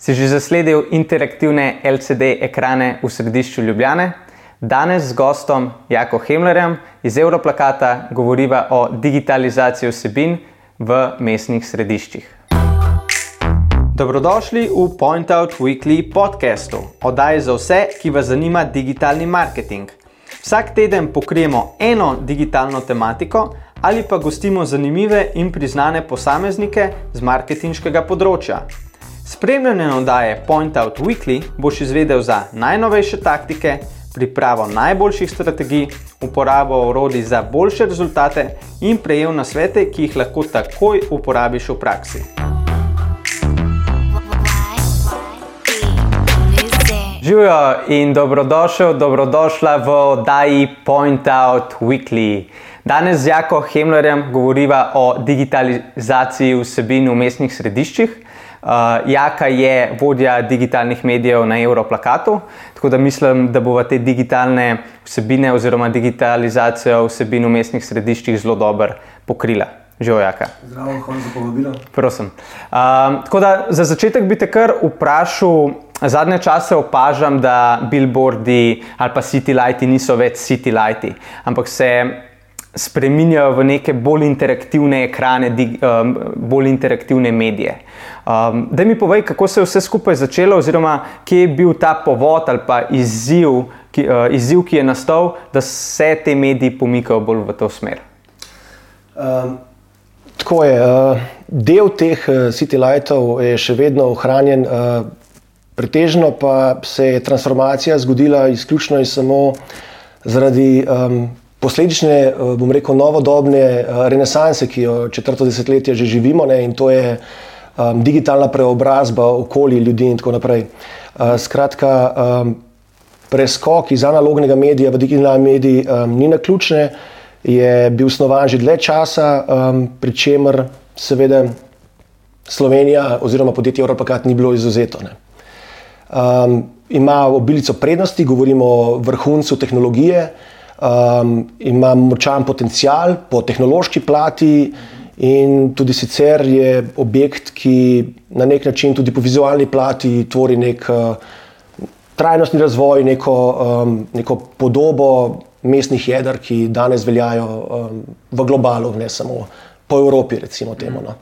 Si že zasledil interaktivne LCD ekrane v središču Ljubljane? Danes z gostom Jako Hemlerjem iz Europlakata govoriva o digitalizaciji vsebin v mestnih središčih. Dobrodošli v Point Out Weekly podcastu, oddaji za vse, ki vas zanima digitalni marketing. Vsak teden pokrijemo eno digitalno tematiko ali pa gostimo zanimive in priznane posameznike z marketinškega področja. Spremljanje oddaje Point Out Weekly boš izvedel za najnovejše taktike, pripravo najboljših strategij, uporabo orodij za boljše rezultate in prejel nasvete, ki jih lahko takoj uporabiš v praksi. Živijo in dobrodošel, dobrodošla v oddaji Point Out Weekly. Danes z Jako Hemlerjem govoriva o digitalizaciji vsebin v mestnih središčih. Uh, Jaka je vodja digitalnih medijev na Europlakatu, tako da mislim, da bo te digitalne vsebine oziroma digitalizacijo vsebin v mestnih središčih zelo dobro pokrila. Živijo, Jaka. Zdravo, hvala za povabilo. Prosim. Uh, tako da za začetek bi te kar vprašal. Zadnje čase opažam, da billboardi ali pa city lighti niso več city lighti, ampak se spremenjajo v neke bolj interaktivne ekrane, um, bolj interaktivne medije. Um, da mi povej, kako se je vse skupaj začelo, oziroma kje je bil ta povod ali pa izziv, ki, uh, izziv, ki je nastal, da se te mediji pomikajo bolj v to smer. Um, tako je. Uh, del teh uh, city lightov je še vedno ohranjen. Uh, Pretežno pa se je transformacija zgodila izključno in samo zaradi um, posledične, eh, bom rekel, novodobne eh, renesanse, ki jo četrto desetletje že živimo, ne, in to je um, digitalna preobrazba okolja ljudi in tako naprej. Uh, skratka, um, preskok iz analognega medija v digitalni medij um, ni na ključne, je bil snovan že dlje časa, um, pri čemer seveda Slovenija oziroma podjetje Evropakat ni bilo izuzeto. Um, ima obilico prednosti, govorimo o vrhuncu tehnologije, um, ima močan potencial po tehnološki plati. In tudi sicer je objekt, ki na nek način tudi po vizualni plati tvori nek uh, trajnostni razvoj, neko, um, neko podobo mestnih jedr, ki danes veljajo um, v globalu, ne samo po Evropi, recimo temu. No.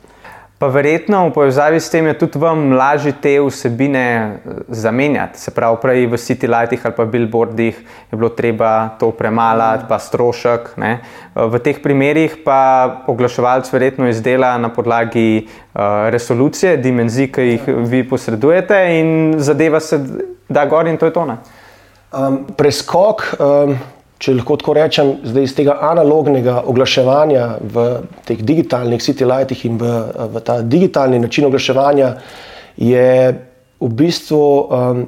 Pa verjetno v povezavi s tem je tudi vam lažje te vsebine eh, zamenjati. Se pravi, prej v City Lightih ali pa Billboardih je bilo treba to premalati, pa strošek. Ne? Eh, v teh primerih pa oglaševalc verjetno izdela na podlagi uh, resolucije, dimenzij, ki jih vi posredujete, in zadeva se da gor, in to je to. Um, preskok. Um če lahko tako rečem, zdaj iz tega analognega oglaševanja v teh digitalnih city lightih in v, v ta digitalni način oglaševanja je v bistvu. Um,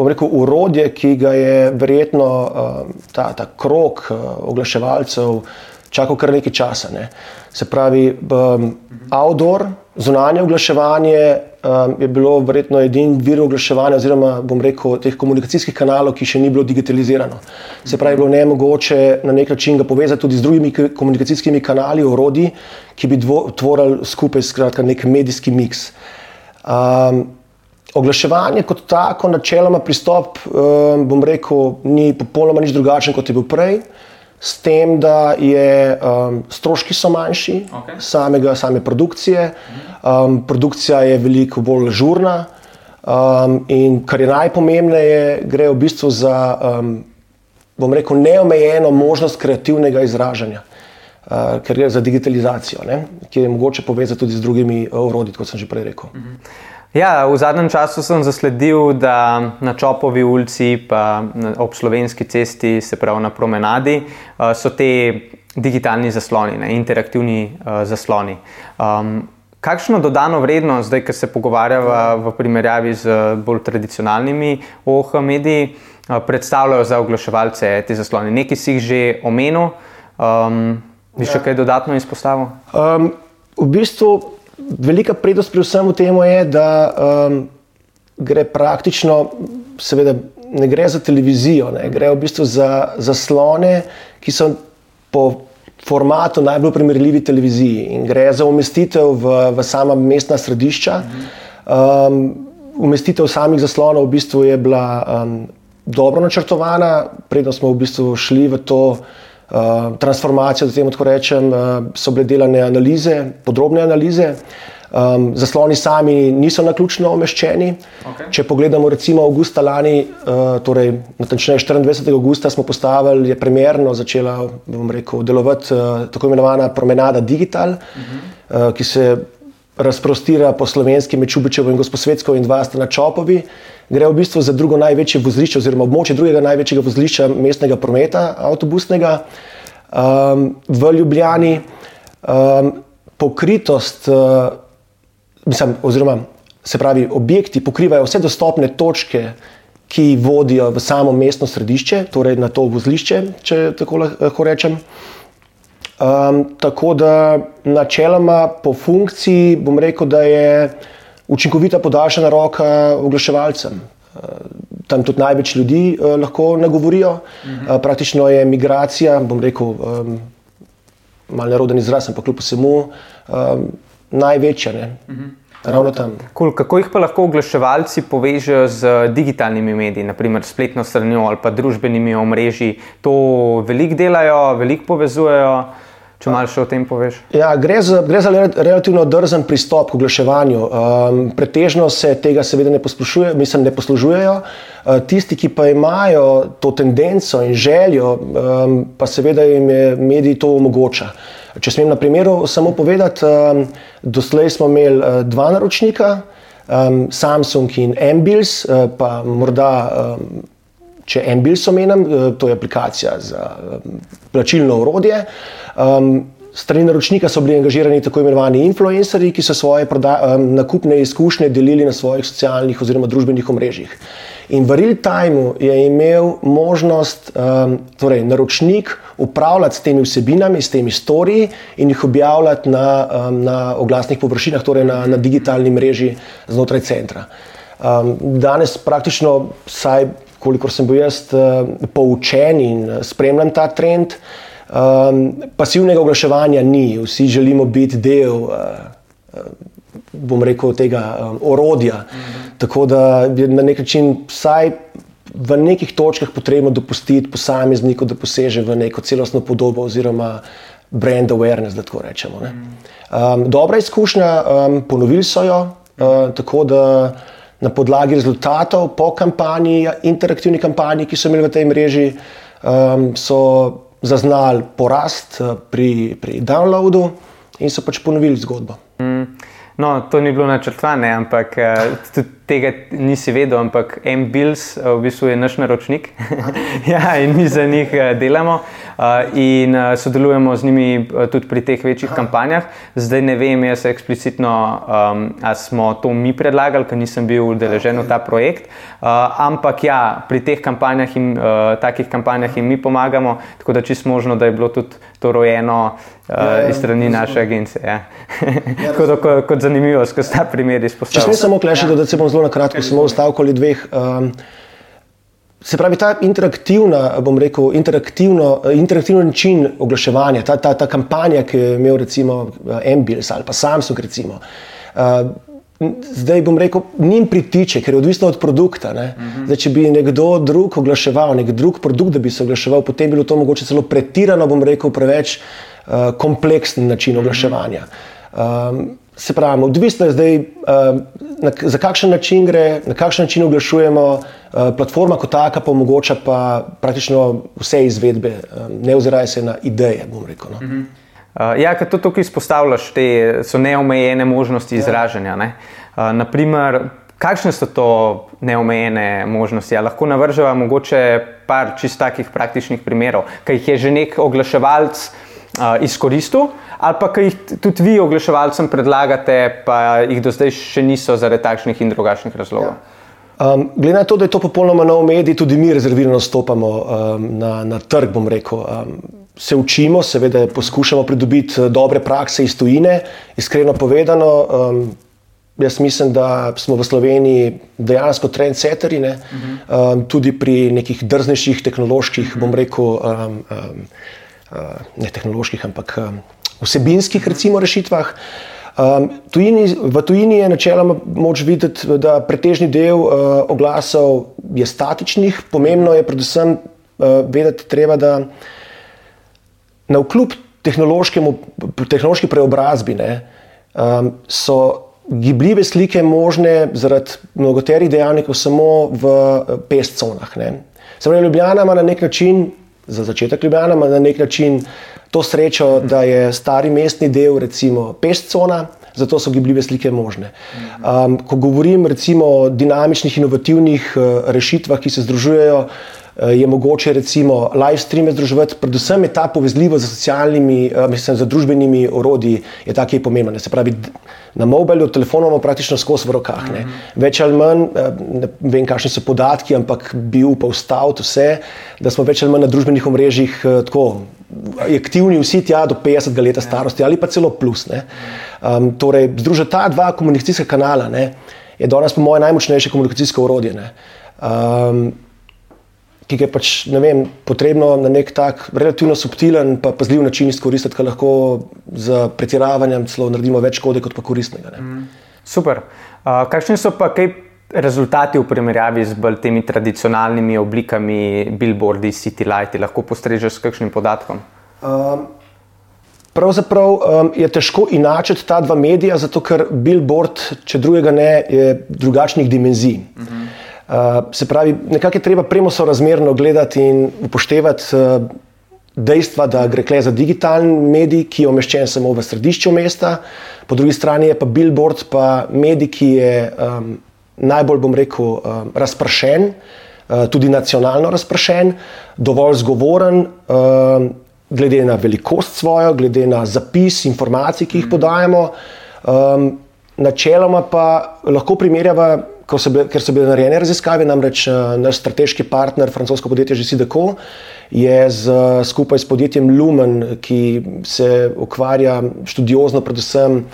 rekel, urodje, ki ga je verjetno um, ta, ta krok uh, oglaševalcev čakal kar nekaj časa. Ne. Se pravi, um, outdoor, zunanje oglaševanje um, je bilo verjetno edini vir oglaševanja, oziroma bom rekel, teh komunikacijskih kanalov, ki še ni bilo digitalizirano. Se pravi, bilo ne mogoče na nek način ga povezati tudi z drugimi komunikacijskimi kanali, orodji, ki bi tvorili skupaj skratka, nek medijski miks. Um, oglaševanje kot tako, načeloma pristop, um, bom rekel, ni popolnoma nič drugačen kot je bil prej s tem, da je um, stroški so manjši, okay. samega, same produkcije. Um, produkcija je veliko bolj žurna. Um, in kar je najpomembnejše, gre v bistvu za, um, bom rekel, neomejeno možnost kreativnega izražanja, uh, ker gre za digitalizacijo, ne? ki je mogoče povezati tudi z drugimi orodji, kot sem že prej rekel. Uh mhm. -huh. Ja, v zadnjem času sem zasledil, da na Čopovi ulici, pa ob slovenski cesti, se pravi na promenadi, eh, so te digitalni zasloni, ne, interaktivni uh, zasloni. Um, kakšno dodano vrednost, zdaj, ko se pogovarjava v primerjavi z bolj tradicionalnimi OH mediji, uh, predstavljajo za oglaševalce te zaslone? Nekaj si jih že omenil, um, bi še ja. kaj dodatno izpostavil? Um, v bistvu velika prednost pri vsem tem je, da um, gre praktično, seveda, ne gre za televizijo, ne, gre v bistvu za zaslone, ki so po formatu najbolj primerljivi televiziji in gre za umestitev v, v sama mestna središča. Um, umestitev samih zaslonov v bistvu je bila um, dobro načrtovana, predno smo v bistvu šli v to transformacijo, da temu tako rečem, uh, so bile delane analize, podrobne analize. Um, zasloni sami niso na ključno omeščeni. Okay. Če pogledamo, recimo, avgusta lani, uh, torej natančneje 24. augusta, smo postavili, je premjerno začela rekel, delovati uh, tako imenovana promenada Digital, uh -huh. uh, ki se razprostira po slovenski med Čubičevo in Gosposvetsko in dva sta na Čopovi. Gre v bistvu za drugo največje vozlišče, oziroma območje drugega največjega vozlišča mestnega prometa, avtobusnega um, v Ljubljani. Um, pokritost uh, mislim, oziroma se pravi, objekti pokrivajo vse dostopne točke, ki vodijo v samo mestno središče, torej na to vozlišče, če tako lahko rečem. Um, tako da načeloma po funkciji bom rekel, da je učinkovita podaljšana roka oglaševalcem. Uh, tam tudi največ ljudi uh, lahko nagovorijo. Uh -huh. uh, praktično je migracija, bom rekel, um, malo neroden izraz, ampak kljub vsemu, um, največja. Uh -huh. Ravno tam. Cool. Kako jih pa lahko oglaševalci povežejo z digitalnimi mediji, naprimer spletno stranjo ali pa družbenimi omrežji? To veliko delajo, veliko povezujejo. Če malo še o tem poveš. Ja, gre, za, gre za relativno drzen pristop k oglaševanju. Um, pretežno se tega seveda ne, mislim, ne poslužujejo. Uh, tisti, ki pa imajo to tendenco in željo, um, pa seveda jim je medij to omogoča. Če smem na primeru samo povedati, um, doslej smo imeli uh, dva naročnika, um, Samsung in Ambils, uh, pa morda, um, če Ambils omenim, uh, to je aplikacija za um, plačilno urodje. Um, Strani naročnika so bili angažirani tako imenovani influencerji, ki so svoje um, nakupne izkušnje delili na svojih socialnih oziroma družbenih omrežjih. In v real time je imel možnost um, torej, naročnik upravljati s temi vsebinami, s temi storiji in jih objavljati na, um, na oglasnih površinah, torej na, na digitalni mreži znotraj centra. Um, danes praktično, saj kolikor sem bil jaz uh, poučen in spremljam ta trend, um, pasivnega oglaševanja ni, vsi želimo biti del. Uh, uh, bom rekel, tega um, orodja. Mhm. Tako da je na nek način vsaj v nekih točkah potrebno dopustiti posamezniku, da poseže v neko celostno podobo oziroma brand awareness, da tako rečemo. Um, dobra izkušnja, um, ponovili so jo, uh, tako da na podlagi rezultatov po kampanji, interaktivni kampanji, ki so imeli v tej mreži, um, so zaznali porast uh, pri, pri downloadu in so pač ponovili zgodbo. Mm. No, to ni bilo načrtovano, ampak uh, tudi tega nisi vedel, ampak M-Bills uh, v bistvu je naš naročnik ja, in mi za njih delamo in sodelujemo z njimi tudi pri teh večjih kampanjah. Zdaj ne vem, jaz eksplicitno, um, ali smo to mi predlagali, ker nisem bil udeležen v ta projekt, uh, ampak ja, pri teh kampanjah in uh, takih kampanjah jim mi pomagamo, tako da čisto možno, da je bilo tudi to rojeno uh, ja, ja, iz strani naše agencije. Ja. ja, kot, kot, kot zanimivo, skozi ta primer izpostavljamo. Če ne samo klešiti, ja. da se bom zelo na kratko, samo stavek ali dveh. Um, Se pravi, ta interaktivna, bom rekel, interaktivni način oglaševanja, ta, ta, ta kampanja, ki je imel recimo Embils ali pa Samsung, recimo, uh, zdaj bom rekel, njim pritiče, ker je odvisno od produkta. Uh mhm. -huh. zdaj, če bi nekdo drug oglaševal, nek drug produkt, da bi se oglaševal, potem bi bilo to mogoče celo pretirano, bom rekel, preveč uh, kompleksen način oglaševanja. Um, Se pravi, odvisno je zdaj, uh, na, za kakšen način gre, na kakšen način oglašujemo. Uh, platforma kot taka pa omogoča pa praktično vse izvedbe, um, ne oziraj se na ideje. Rekel, no. uh -huh. uh, ja, kar to tukaj izpostavljaš, te so neomejene možnosti ja. izražanja. Ne? Uh, naprimer, kakšne so to neomejene možnosti? Ja, lahko navržemo mogoče par čist takih praktičnih primerov, ki jih je že nek oglaševalc uh, izkoristil ali pa ki jih tudi vi, oglaševalcem, predlagate, pa jih do zdaj še niso zaradi takšnih in drugačnih razlogov. Ja. Um, glede na to, da je to popolnoma nov medij, tudi mi rezervirano stopamo um, na, na trg. Um, se učimo, seveda poskušamo pridobiti uh, dobre prakse iz tujine. Iskreno povedano, um, jaz mislim, da smo v Sloveniji dejansko trendsetteri, ne? uh -huh. um, tudi pri nekih drznejših tehnoloških, bom rekel, um, um, uh, ne tehnoloških, ampak. Um, vsebinskih recimo, rešitvah. Um, tujini, v tujini je načeloma moč videti, da pretežni del uh, oglasov je statičnih. Pomembno je predvsem uh, vedeti, treba, da na vkljub tehnološki preobrazbi ne, um, so gibljive slike možne zaradi mnogoterih dejavnikov samo v pest conah. Se pravi, Ljubljana ima na nek način, za začetek Ljubljana ima na nek način to srečo, da je stari mestni del, recimo, pest cona. Zato so gibljive slike možne. Um, ko govorim recimo, o dinamičnih, inovativnih uh, rešitvah, ki se združujejo, uh, je mogoče recimo live streame združevati, predvsem je ta povezljivost z socialnimi, uh, mislim, z družbenimi orodji, je ta, ki je pomembna. Se pravi, na mobilu, telefonu imamo praktično skozi v rokah. Ne. Več ali manj, eh, ne vem, kakšni so podatki, ampak bi upal staviti vse, da smo več ali manj na družbenih omrežjih eh, tako aktivni, vsi tja do 50 let starosti ali pa celo plus. Um, torej, združiti ta dva komunikacijska kanala ne, je danes, po mojem, najmočnejše komunikacijsko orodje. Um, ki je pač, vem, potrebno na nek tak relativno subtilen, pa pazljiv način izkoristiti, ki lahko z pretiravanjem celo naredimo več škode kot pa koristnega. Mm. Super. Uh, kakšni so pa kaj rezultati v primerjavi z bolj temi tradicionalnimi oblikami, billboardi, city lighti? Lahko postrežeš s kakšnim podatkom? Um, Pravzaprav um, je težko inačiti ta dva medija, zato ker billboard, če drugega ne, je drugačnih dimenzij. Uh. -huh. Uh, se pravi, nekako je treba premo sorazmerno gledati in upoštevati uh, dejstva, da gre kle za digitalni medij, ki je umeščen samo v središču mesta, po drugi strani je pa billboard, pa medij, ki je um, najbolj, bom rekel, um, razpršen, uh, tudi nacionalno razpršen, dovolj zgovoren. Um, Glede na velikost svojo, glede na zapis informacij, ki jih podajamo, um, načeloma pa lahko primerjava so bile, ker so bile narejene raziskave, namreč naš strateški partner, francosko podjetje GCDCO, je z, skupaj s podjetjem Lumen, ki se ukvarja študiozno, predvsem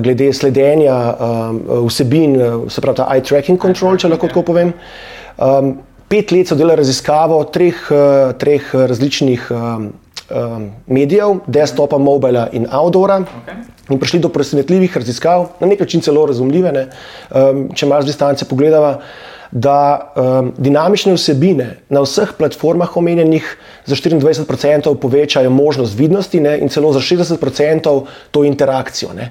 glede sledenja um, vsebin, se pravi ta eye tracking control, če lahko tako povem. Um, pet let so delali raziskavo treh, treh različnih. Um, um, medijev, desktopa, mobila in outdoora. Okay. In prišli do presenetljivih raziskav, na nek način celo razumljive, ne, um, če malo z distance pogledamo, da um, dinamične vsebine na vseh platformah omenjenih za 24% povečajo možnost vidnosti ne, in celo za 60% to interakcijo. Ne.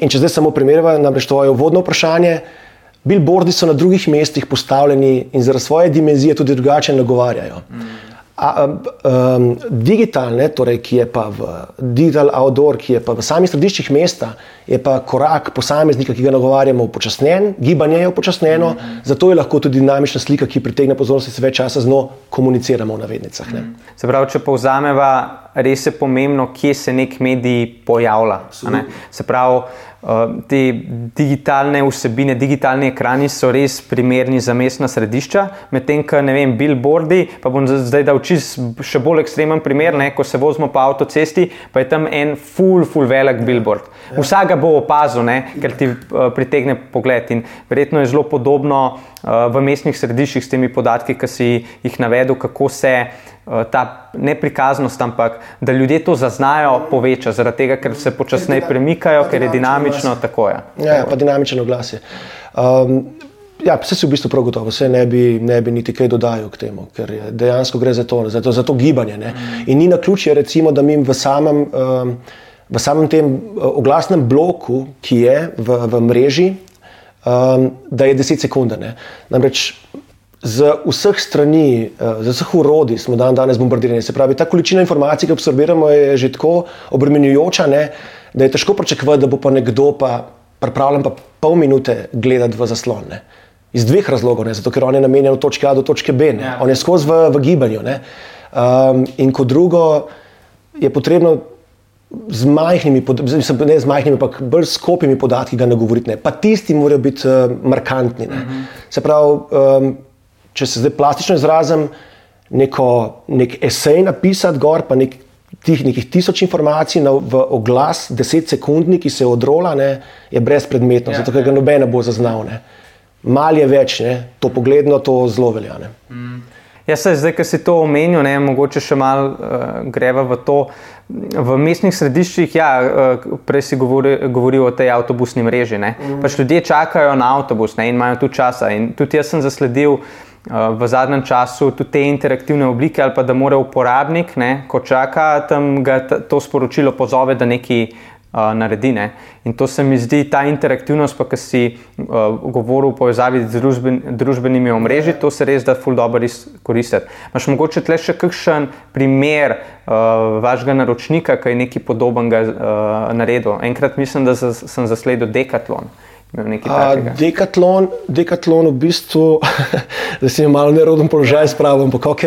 In če zdaj samo primerjava, namreč to je uvodno vprašanje. Billboardi so na drugih mestih postavljeni in zaradi svoje dimenzije tudi drugače nagovarjajo. Mm. A, um, digitalne, torej, ki je pa v digital outdoor, ki je pa v samih središčih mesta, je pa korak posameznika, ki ga nagovarjamo, upočasnjen, gibanje je upočasnjeno, mm -hmm. zato je lahko tudi dinamična slika, ki pritegne pozornost in se več časa z njo komuniciramo v navednicah. Mm -hmm. Se pravi, če povzameva, res je pomembno, kje se nek medij pojavlja. Se pravi, te digitalne vsebine, digitalni ekrani so res primerni za mestna središča, medtem ko ne vem, billboardi. Pa bom zdaj dal čist še bolj ekstremen primer, ne, ko se vozimo po avtocesti, pa je tam en full, full velik billboard. Ja. Vsak ga bo opazil, ne, ker ti uh, pritegne pogled. In verjetno je zelo podobno v mestnih središčih s temi podatki, ki si jih navedel, kako se. Eh, ta neprikaznost, ampak da ljudje to zaznajo, poveča, zaradi tega, ker se počasneje premikajo, ker je dinamično tako. Ja, ja pa dinamično glas je. Um, ja, vse si v bistvu prav gotovo, vse ne bi, ne bi niti kaj dodajal k temu, ker dejansko gre za to, za to, za to gibanje. Ne? In ni na ključje, recimo, da mi v samem, um, v samem tem eh, oglasnem bloku, ki je v, v mreži, um, da je 10 sekund. Namreč Z vseh strani, eh, z vseh urodij smo dan danes bombardirani. Se pravi, ta količina informacij, ki jo absorbiramo, je že tako obremenjujoča, ne, da je težko pričakovati, da bo pa nekdo pa pripravljen pa pol minute gledati v zaslon. Ne. Iz dveh razlogov, ne, zato ker on je namenjen od točke A do točke B, ja. on je skozi v, v gibanju. Um, in kot drugo, je potrebno z majhnimi, mislim, ne z majhnimi, ampak bolj skopimi podatki nagovoriti. Ne. Pa tisti morajo biti uh, markantni. Uh mhm. -huh. Se pravi, um, če se zdaj plastično izrazim, neko, nek esej napisati, gor pa nek, tih nekih tisoč informacij na, v oglas, deset sekundni, ki se odrola, ne, je brezpredmetno, ja, zato ker ga ja. noben ne bo zaznal. Ne. Mal je več, ne, to pogledno, to zelo velja. Mm. Jaz se zdaj, ki si to omenil, ne, mogoče še malo uh, greva v to. V mestnih središčih, ja, uh, prej si govori, govoril o tej avtobusni mreži. Mm. Pač ljudje čakajo na avtobus ne, in imajo tu časa. In tudi jaz sem zasledil uh, v zadnjem času tudi te interaktivne oblike, ali pa da mora uporabnik, ne, ko čaka, tam ga to sporočilo pozove, da nekaj naredi. Ne? In to se mi zdi ta interaktivnost, pa ki si uh, govoril o povezavi z družben, družbenimi omrežji, to se res da ful dobro izkoristiti. Imáš mogoče tle še kakšen primer uh, vašega naročnika, ki je nekaj podobnega uh, naredil? Enkrat mislim, da sem zasledil Decathlon. Dekatlon, dekatlon v bistvu, da se je malo neroden položaj spravil, ampak ok.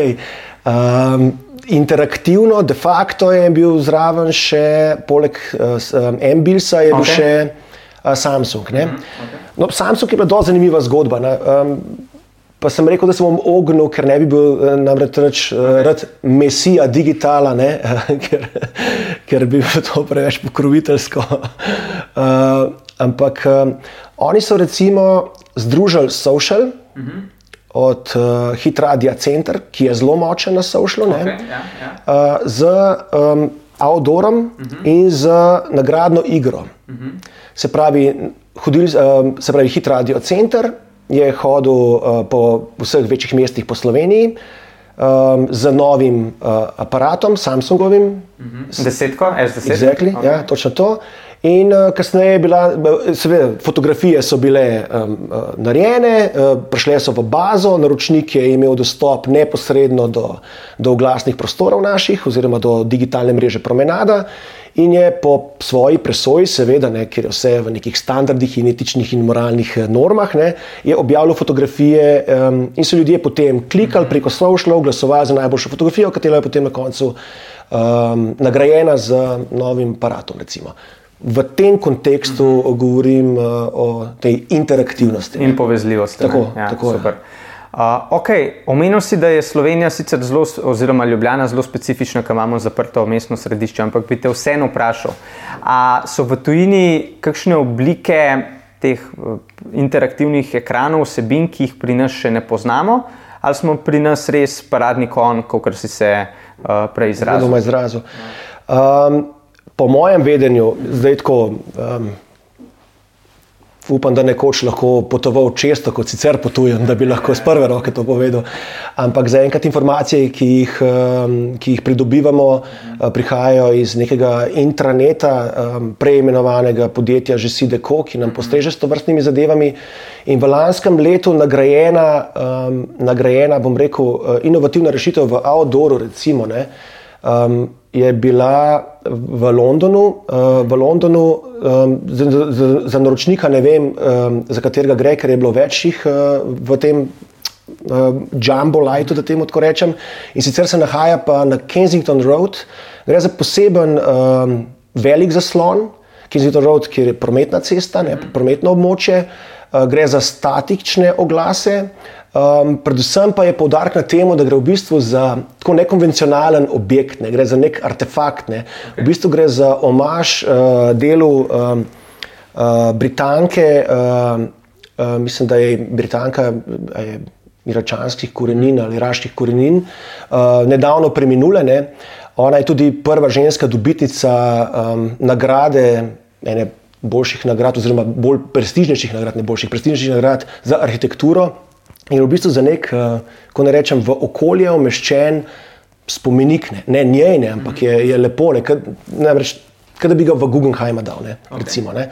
Um, interaktivno, de facto je bil zraven še, poleg uh, eh, Ambilsa, je bil okay. še uh, Samsung. Mm -hmm. okay. no, Samsung je bila zelo zanimiva zgodba. Um, pa sem rekel, da se bom ognil, ker ne bi bil namreč reč, okay. mesija digitala, ker, ker bi bilo to preveč pokroviteljsko. uh, ampak um, oni so recimo združili social. Mm -hmm od uh, Hitradia Center, ki je zelo močen na Sošlu, okay, ja, ja. uh, z um, Outdoorom uh mhm. -huh. in z nagradno igro. Uh mhm. -huh. Se pravi, hodil, uh, se pravi Hitradio Center je hodil uh, po vseh večjih mestih po Sloveniji. Um, z novim uh, aparatom, Samsungovim. Uh mhm. -huh. Desetko, S10. Exactly, okay. ja, točno to. In uh, kasneje je bila, seveda, fotografije so bile um, uh, narejene, uh, prišle so v bazo, naročnik je imel dostop neposredno do, do glasnih prostorov naših, oziroma do digitalne mreže Promenada. In je po svoji presoji, seveda, ne, ker je vse v nekih standardih in etičnih in moralnih normah, ne, je objavil fotografije um, in so ljudje potem klikali preko Social, glasovali za najboljšo fotografijo, katera je potem na koncu um, nagrajena z novim aparatom. Recimo v tem kontekstu mm -hmm. govorim uh, o tej interaktivnosti. In povezljivosti. Tako, ja, tako super. Uh, okay. Omenil si, da je Slovenija sicer zelo, oziroma Ljubljana zelo specifična, ker imamo zaprto mestno središče, ampak bi te vseeno vprašal, ali so v tujini kakšne oblike teh uh, interaktivnih ekranov, vsebin, ki jih pri nas še ne poznamo, ali smo pri nas res paradni kon, kot si se uh, prej izrazil? Zelo izrazil. Um, po mojem vedenju, zdaj tako. Um, Upam, da nekoč lahko potoval često, kot sicer potujem, da bi lahko z prve roke to povedal. Ampak zaenkrat informacije, ki jih, ki jih pridobivamo, prihajajo iz nekega intraneta, preimenovanega podjetja Žesideco, ki nam postreže s to vrstnimi zadevami. In v lanskem letu nagrajena, nagrajena bom rekel, inovativna rešitev v Outdooru, recimo. Ne, um, je bila v Londonu, uh, v Londonu um, za, za, za naročnika, ne vem, um, za katerega gre, ker je bilo večjih uh, v tem uh, Jumbo Lightu, da temu tako rečem. In sicer se nahaja pa na Kensington Road, gre za poseben um, velik zaslon, Kensington Road, kjer je prometna cesta, ne, prometno območje, uh, gre za statične oglase. Um, predvsem pa je poudarek na tem, da gre v bistvu za tako nekonvencionalen objekt, ne gre za nek artefakt. Ne. V bistvu gre za omaž uh, delu um, uh, Britanke, uh, uh, mislim, da je Britanka. Je, Iračanskih korenin ali iraških korenin, uh, nedavno preminule. Ne. Ona je tudi prva ženska dobitnica um, nagrade, ene boljših nagrad, oziroma bolj prestižnejših nagrad, ne boljših, prestižnejših nagrad za arhitekturo. In v bistvu za nek, eh, ko ne rečem, v okolje umeščen spomenik, ne, ne njej, ne, ampak je, je lepo, kot da bi ga v Guggenheim dal. Ne, okay. recimo, ne.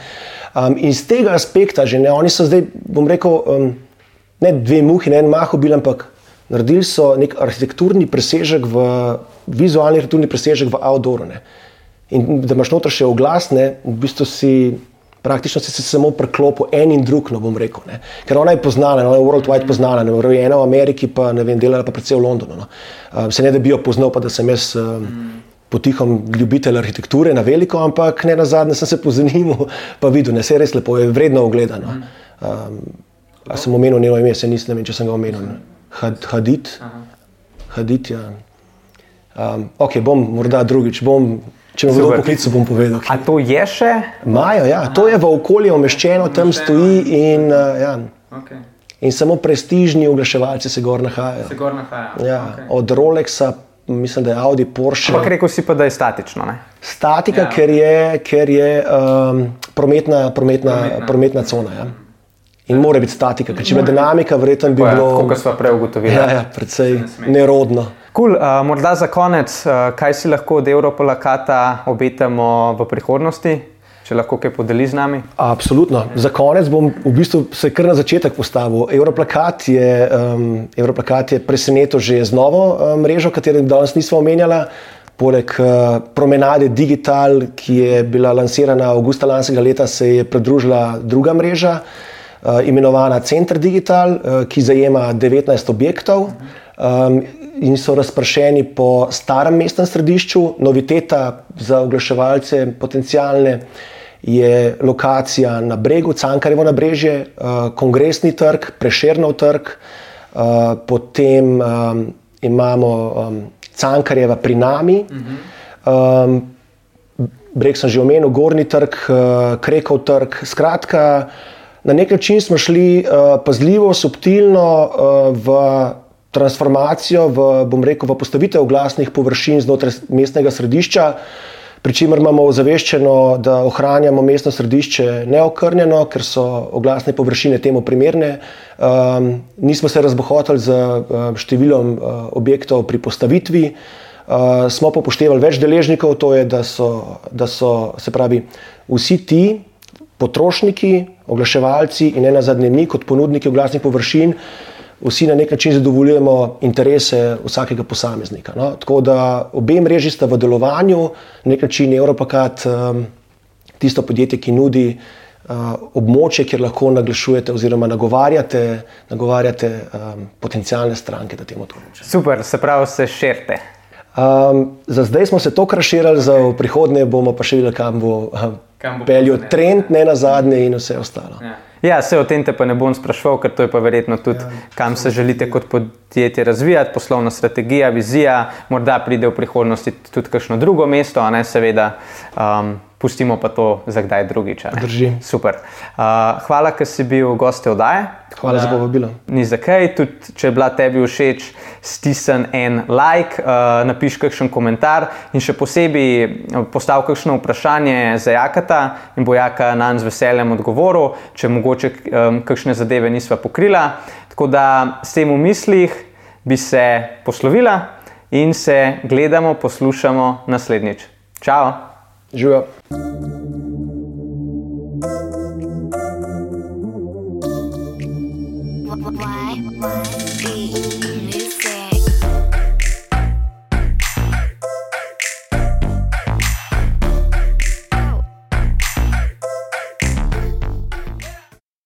Um, in z tega aspekta, že ne, oni so zdaj, bom rekel, um, ne dve muhi, ne en mah bil, ampak naredili so nek arhitekturni presežek, v, vizualni arhitekturni presežek v outdooru. Ne. In da imaš noter še oglasne, v bistvu si praktično si se samo preklopil en in drug, no bom rekel. Ne. Ker ona je poznana, ona je worldwide poznana, ne vem, ena v Ameriki, pa ne vem, delala pa predvsem v Londonu. No. Uh, se ne da bi jo poznal, pa da sem jaz. Uh, Potihom ljubitelj arhitekture na veliko, ampak ne na zadnje sem se pozanimal, pa videl, da se res lepo, je vredno ogledano. Um, a sem omenil njeno ime, se nisem, če sem ga omenil. Had, hadit. Hadit, ja. Um, ok, bom morda drugič, bom Če me kdo pokliče, bom povedal. A to je še? Majo, ja. To je v okolju umeščeno, tam stoji. In, uh, ja. okay. in samo prestižni oglaševalci se gor nahajajo. Se gor nahajajo. Ja, okay. Od Rolexa, mislim, da je Audi, Porsche. Ampak rekel si pa, da je statično. Ne? Statika, ja. ker je, ker je um, prometna, prometna, prometna. prometna cona. Ja. In mora biti statika, ker če bi bila dinamika, verjetno bi ja, bilo. Kot smo prej ugotovili. Ja, ja, predvsej nerodno. Cool. Uh, morda za konec, uh, kaj si lahko od Evropola Kata obetamo v prihodnosti? Če lahko kaj podeli z nami? Absolutno. Za konec bom v bistvu se kar na začetek postavil. Europlakat je, um, je presenetil že z novo um, mrežo, katero danes nismo omenjali. Poleg uh, promenade Digital, ki je bila lansirana avgusta lanskega leta, se je pridružila druga mreža, uh, imenovana Center Digital, uh, ki zajema 19 objektov. Um, In so razpršeni po starem mestnem središču, noviteta za oglaševalce, potencijalne, je lokacija na bregu, Cankarjevo nabrežje, uh, kongresni trg, preširnov trg, uh, potem um, imamo Cankarjeva pri nami, um, breg sem že omenil, Gorni trg, Krekov trg. Skratka, na nek način smo šli pazljivo, subtilno v transformacijo, v, bom rekel, v postavitev glasnih površin znotraj mestnega središča. Uh, pri čemer imamo ozaveščeno, da ohranjamo mestno središče neokrnjeno, ker so oglasne površine temu primerne. Um, nismo se razbohotili z uh, številom uh, objektov pri postavitvi. Uh, smo pa upoštevali več deležnikov, to je, da so, da so se pravi, vsi ti potrošniki, oglaševalci in ne nazadnje mi, kot ponudniki oglasnih površin, vsi na nek način zadovoljujemo interese vsakega posameznika. No? Tako da obe mreži sta v delovanju, na nek način Evropakat, um, tisto podjetje, ki nudi uh, območje, kjer lahko naglašujete oziroma nagovarjate, nagovarjate um, potencijalne stranke na tem področju. Super, se pravi, se širite. Um, za zdaj smo se to kraširali, okay. za prihodnje bomo pa še videli, kam bo, um, bo peljal trend, ne na zadnje in vse ostalo. Ja. Ja, se o tem te pa ne bom sprašval, ker to je pa verjetno tudi, ja, kam se želite kot podjetje razvijati, poslovna strategija, vizija, morda pride v prihodnosti tudi kakšno drugo mesto, a ne seveda. Um, Pustimo pa to za kdaj drugič. Drži. Super. Uh, hvala, ker si bil gost te oddaje. Hvala za povabilo. Ni za kaj, tudi če je bila tebi všeč, stisni en like, uh, napiši kakšen komentar in še posebej postavi kakšno vprašanje za Jakata in bo Jaka na nas veseljem odgovoril, če mogoče um, kakšne zadeve nisva pokrila. Tako da s tem v mislih bi se poslovila in se gledamo, poslušamo naslednjič. Ciao! Je up.